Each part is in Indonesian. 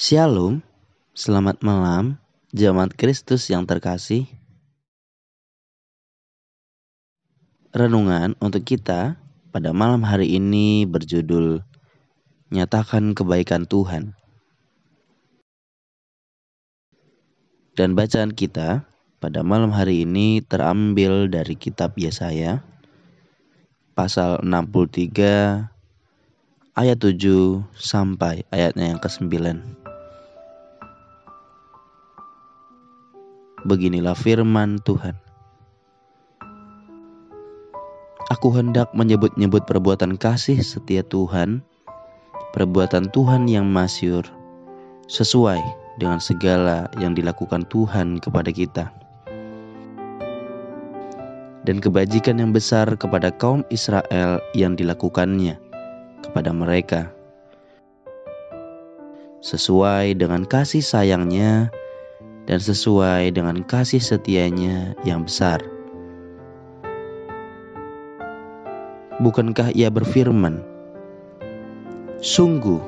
Shalom, selamat malam, jemaat Kristus yang terkasih. Renungan untuk kita pada malam hari ini berjudul Nyatakan Kebaikan Tuhan. Dan bacaan kita pada malam hari ini terambil dari kitab Yesaya pasal 63 ayat 7 sampai ayatnya yang ke-9. Beginilah firman Tuhan. Aku hendak menyebut-nyebut perbuatan kasih setia Tuhan, perbuatan Tuhan yang masyur, sesuai dengan segala yang dilakukan Tuhan kepada kita. Dan kebajikan yang besar kepada kaum Israel yang dilakukannya kepada mereka. Sesuai dengan kasih sayangnya dan sesuai dengan kasih setianya yang besar. Bukankah ia berfirman, Sungguh,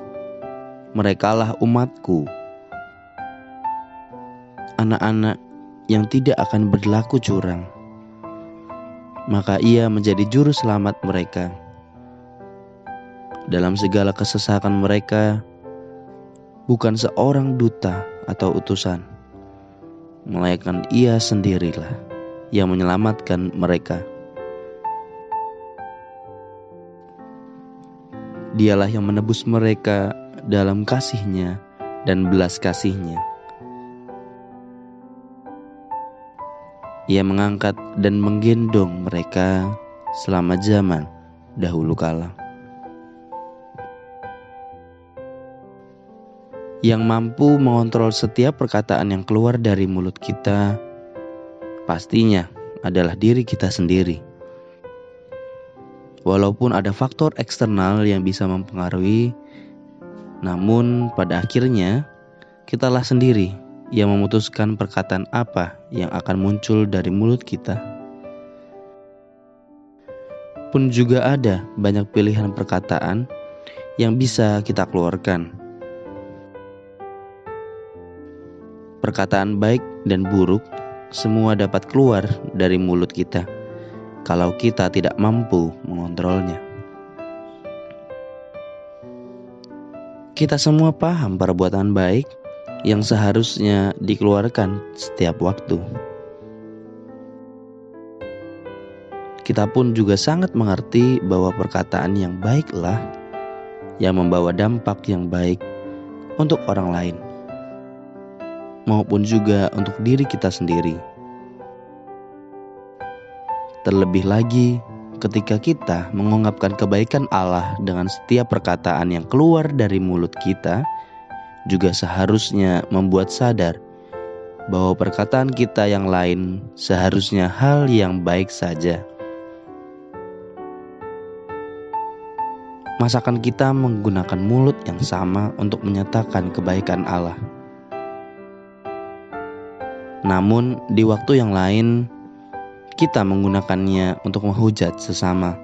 merekalah umatku, anak-anak yang tidak akan berlaku curang. Maka ia menjadi juru selamat mereka dalam segala kesesakan mereka, bukan seorang duta atau utusan, melainkan Ia sendirilah yang menyelamatkan mereka. Dialah yang menebus mereka dalam kasihnya dan belas kasihnya. Ia mengangkat dan menggendong mereka selama zaman dahulu kala. Yang mampu mengontrol setiap perkataan yang keluar dari mulut kita, pastinya adalah diri kita sendiri. Walaupun ada faktor eksternal yang bisa mempengaruhi, namun pada akhirnya kitalah sendiri yang memutuskan perkataan apa yang akan muncul dari mulut kita. Pun juga ada banyak pilihan perkataan yang bisa kita keluarkan Perkataan baik dan buruk semua dapat keluar dari mulut kita kalau kita tidak mampu mengontrolnya. Kita semua paham perbuatan baik yang seharusnya dikeluarkan setiap waktu. Kita pun juga sangat mengerti bahwa perkataan yang baiklah yang membawa dampak yang baik untuk orang lain maupun juga untuk diri kita sendiri. Terlebih lagi, ketika kita mengungkapkan kebaikan Allah dengan setiap perkataan yang keluar dari mulut kita, juga seharusnya membuat sadar bahwa perkataan kita yang lain seharusnya hal yang baik saja. Masakan kita menggunakan mulut yang sama untuk menyatakan kebaikan Allah. Namun, di waktu yang lain, kita menggunakannya untuk menghujat sesama.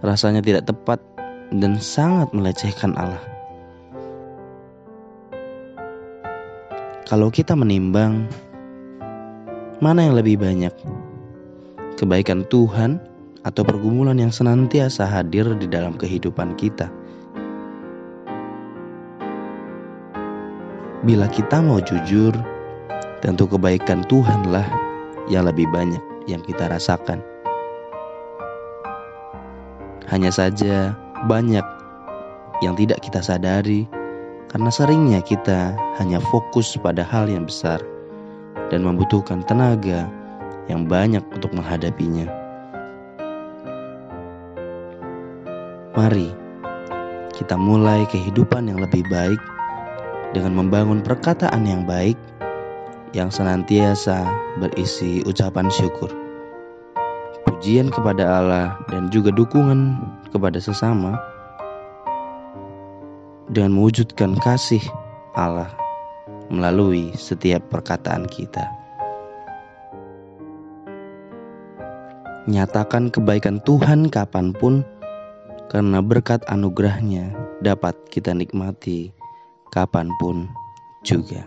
Rasanya tidak tepat dan sangat melecehkan Allah. Kalau kita menimbang, mana yang lebih banyak? Kebaikan Tuhan atau pergumulan yang senantiasa hadir di dalam kehidupan kita? Bila kita mau jujur, tentu kebaikan Tuhanlah yang lebih banyak yang kita rasakan. Hanya saja banyak yang tidak kita sadari karena seringnya kita hanya fokus pada hal yang besar dan membutuhkan tenaga yang banyak untuk menghadapinya. Mari kita mulai kehidupan yang lebih baik dengan membangun perkataan yang baik yang senantiasa berisi ucapan syukur, pujian kepada Allah, dan juga dukungan kepada sesama, dengan mewujudkan kasih Allah melalui setiap perkataan kita. Nyatakan kebaikan Tuhan kapan pun, karena berkat anugerahnya dapat kita nikmati kapan pun juga.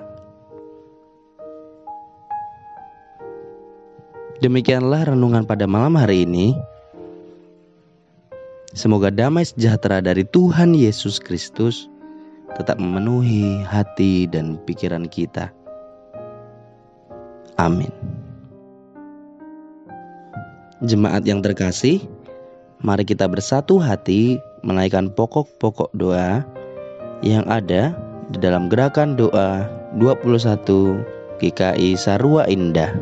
Demikianlah renungan pada malam hari ini. Semoga damai sejahtera dari Tuhan Yesus Kristus tetap memenuhi hati dan pikiran kita. Amin. Jemaat yang terkasih, mari kita bersatu hati menaikkan pokok-pokok doa yang ada di dalam gerakan doa 21 GKI Sarua Indah.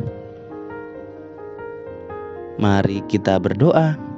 Mari kita berdoa.